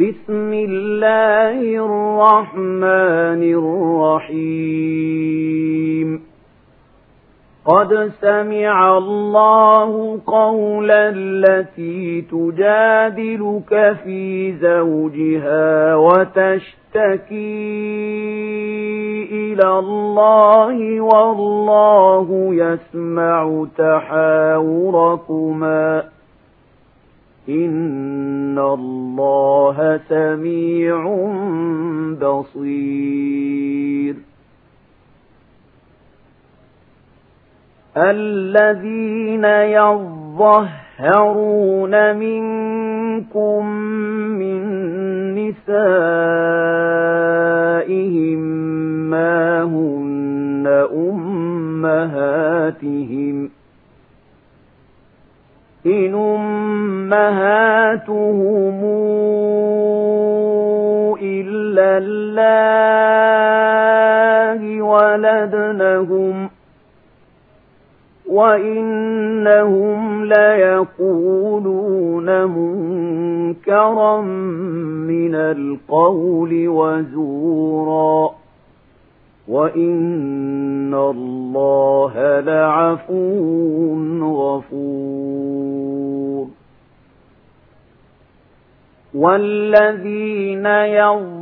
بسم الله الرحمن الرحيم. قد سمع الله قول التي تجادلك في زوجها وتشتكي إلى الله والله يسمع تحاوركما. إن الله سميع بصير. الذين يظهرون منكم من نسائهم ما هن أمهاتهم إن أمهاتهم إلا الله ولدنهم وإنهم ليقولون منكرا من القول وزورا وإن الله لعفو غفور. والذين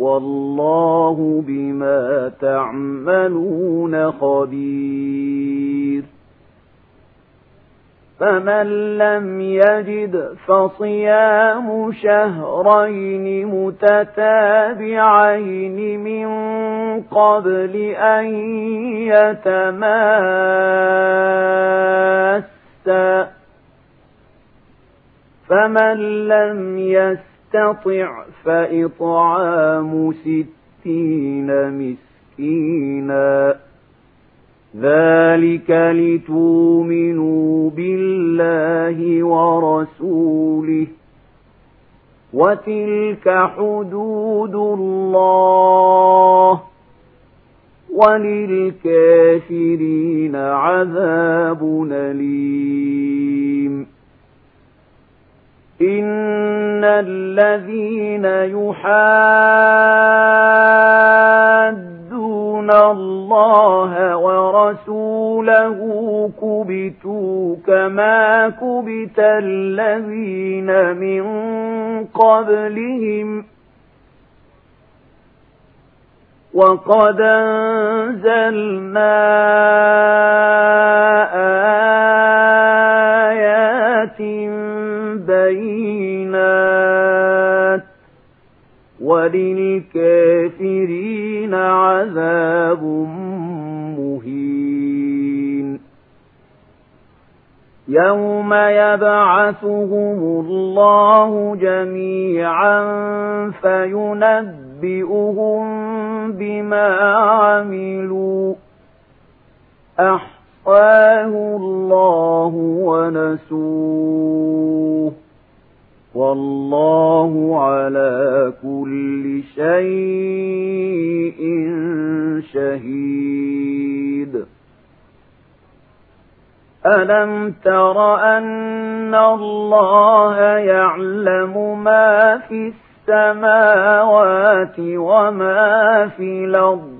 والله بما تعملون خبير. فمن لم يجد فصيام شهرين متتابعين من قبل أن يتماسا. فمن لم يستطع فإطعام ستين مسكينا. ذلك لتؤمنوا بالله ورسوله. وتلك حدود الله. وللكافرين عذاب أليم. إن الذين يحادون الله ورسوله كبتوا كما كبت الذين من قبلهم وقد أنزلنا آيات بينات وللكافرين عذاب مهين يوم يبعثهم الله جميعا فينبئهم بما عملوا أحصاه الله ونسوه والله على كل شيء شهيد. ألم تر أن الله يعلم ما في السماوات وما في الأرض؟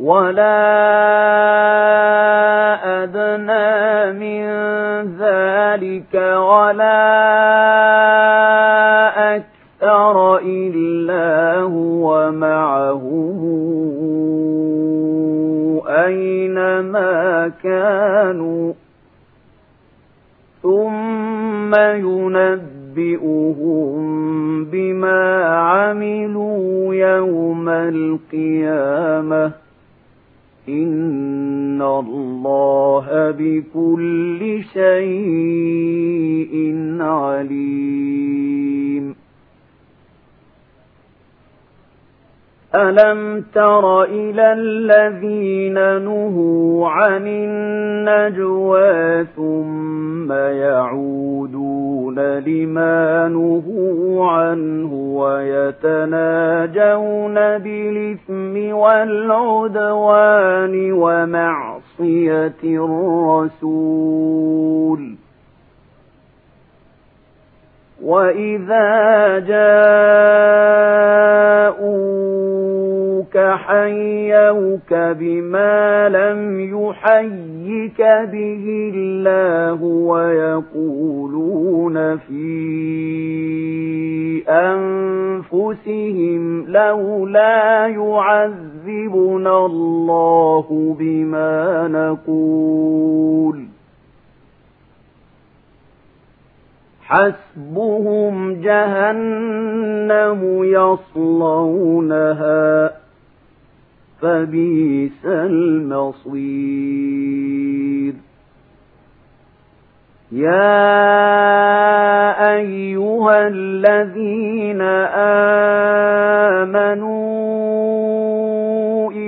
ولا أدنى من ذلك ولا أكثر إلا هو معه أينما كانوا ثم ينبئهم بما عملوا يوم القيامه إن الله بكل شيء ألم تر إلى الذين نهوا عن النجوى ثم يعودون لما نهوا عنه ويتناجون بالإثم والعدوان ومعصية الرسول وإذا جاءوك حيوك بما لم يحيك به الله ويقولون في أنفسهم لولا يعذبنا الله بما نقول حسبهم جهنم يصلونها فبئس المصير. يا أيها الذين آمنوا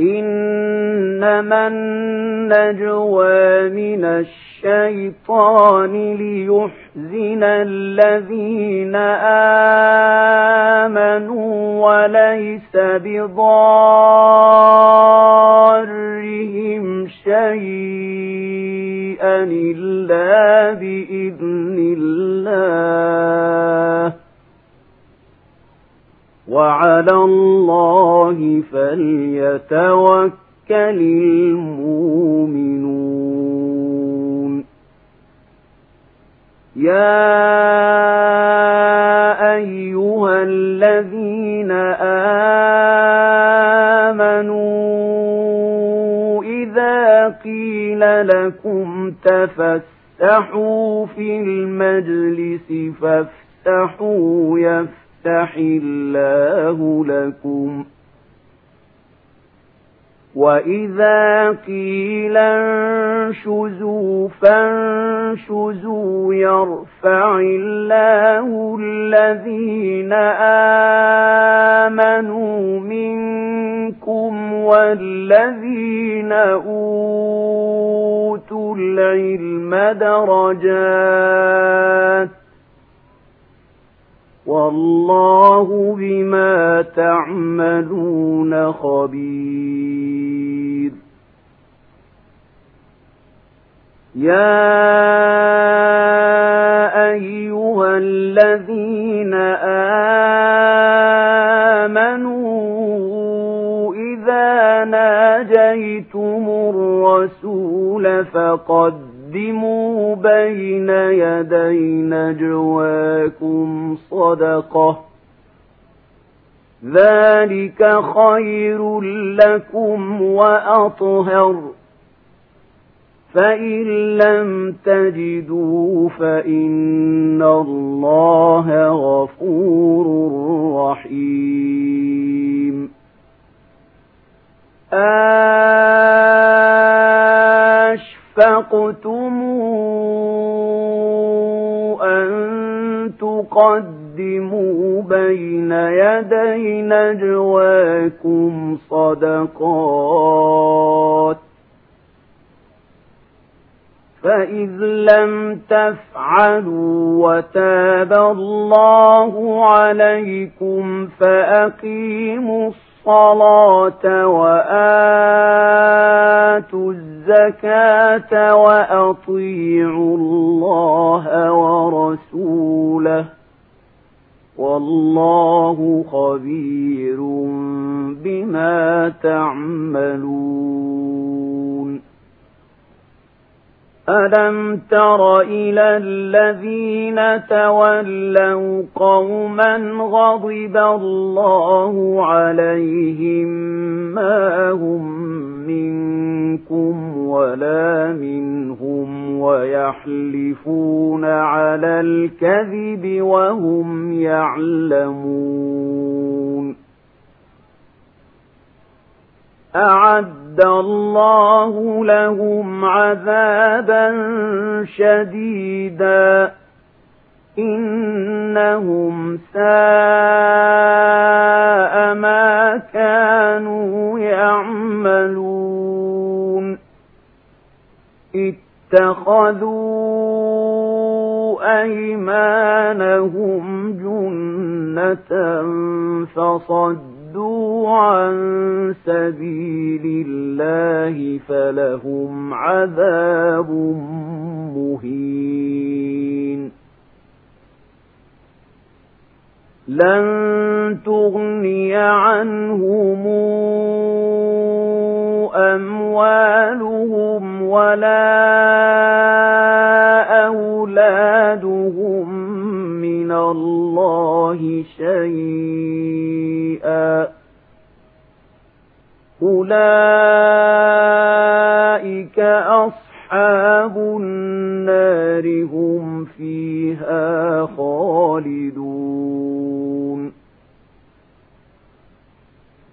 إنما النجوى من الشيطان ليحزن الذين آمنوا وليس بضارهم شيئا إلا بإذن الله وعلى الله فليتوكل المؤمنون. يا أيها الذين آمنوا إذا قيل لكم تفسحوا في المجلس فافسحوا يفسحوا يفتح الله لكم. وإذا قيل انشزوا فانشزوا يرفع الله الذين آمنوا منكم والذين أوتوا العلم درجات والله بما تعملون خبير. يا أيها الذين آمنوا إذا ناجيتم الرسول فقد قدموا بين يدي نجواكم صدقة ذلك خير لكم وأطهر فإن لم تجدوا فإن الله غفور رحيم. أشفقتم أن تقدموا بين يدي نجواكم صدقات فإذ لم تفعلوا وتاب الله عليكم فأقيموا الصلاة وآتوا الزكاة وأطيعوا الله ورسوله. والله خبير بما تعملون. ألم تر إلى الذين تولوا قوما غضب الله عليهم ما هم منكم ولا منهم ويحلفون على الكذب وهم يعلمون أعد الله لهم عذابا شديدا. إنهم ساء ما كانوا يعملون. اتخذوا أيمانهم جنة فصدوا عن سبيل الله فلهم عذاب مهين. لن تغني عنهم أموالهم ولا أولادهم من الله شيئا أولئك أصحاب النار هم فيها خالدون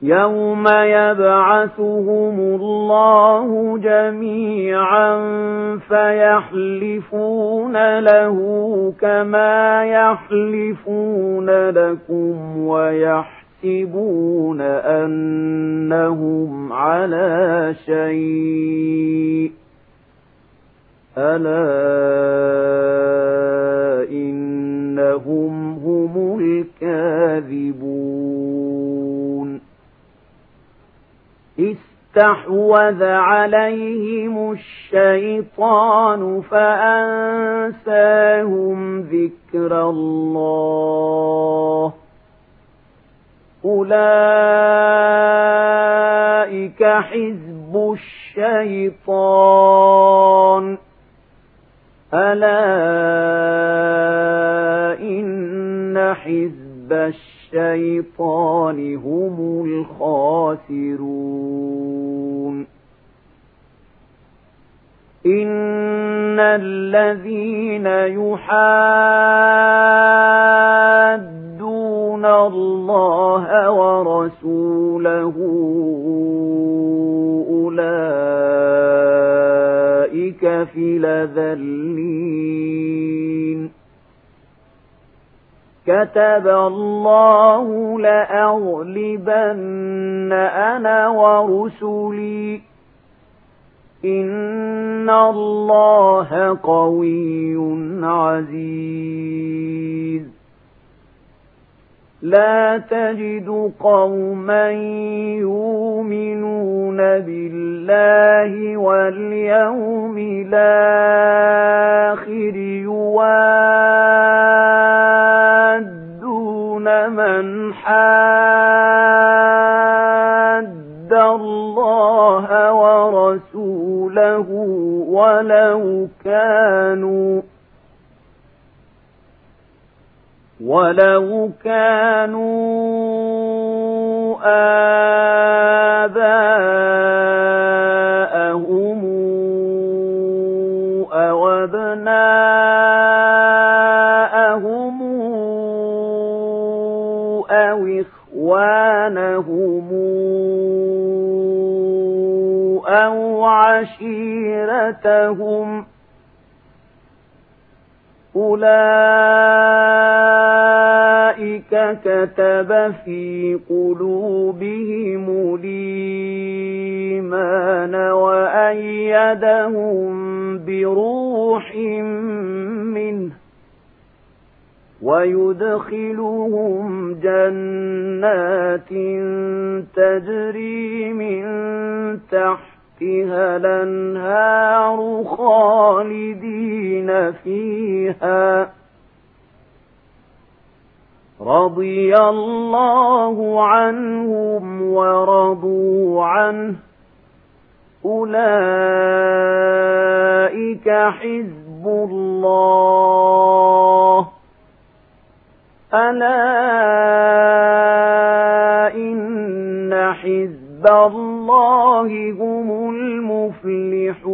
يوم يبعثهم الله جميعا فيحلفون له كما يحلفون لكم ويحسبون أنهم على شيء. ألا إنهم هم الكاذبون. استحوذ عليهم الشيطان فأنساهم ذكر الله. أولئك حزب الشيطان ألا إن حزب الشيطان هم الخاسرون إن الذين الله ورسوله أولئك في لذلين كتب الله لأغلبن أنا ورسلي إن الله قوي عزيز لا تجد قوما يؤمنون بالله واليوم الآخر يوادون من حاد الله ورسوله ولو كانوا ولو كانوا آباءهم أو أبناءهم أو إخوانهم أو عشيرتهم أولئك كتب في قلوبهم الإيمان وأيدهم بروح منه ويدخلهم جنات تجري من تحتها الأنهار خالدين فيها. رضي الله عنهم ورضوا عنه. أولئك حزب الله. ألا إن حزب الله هم المفلحون.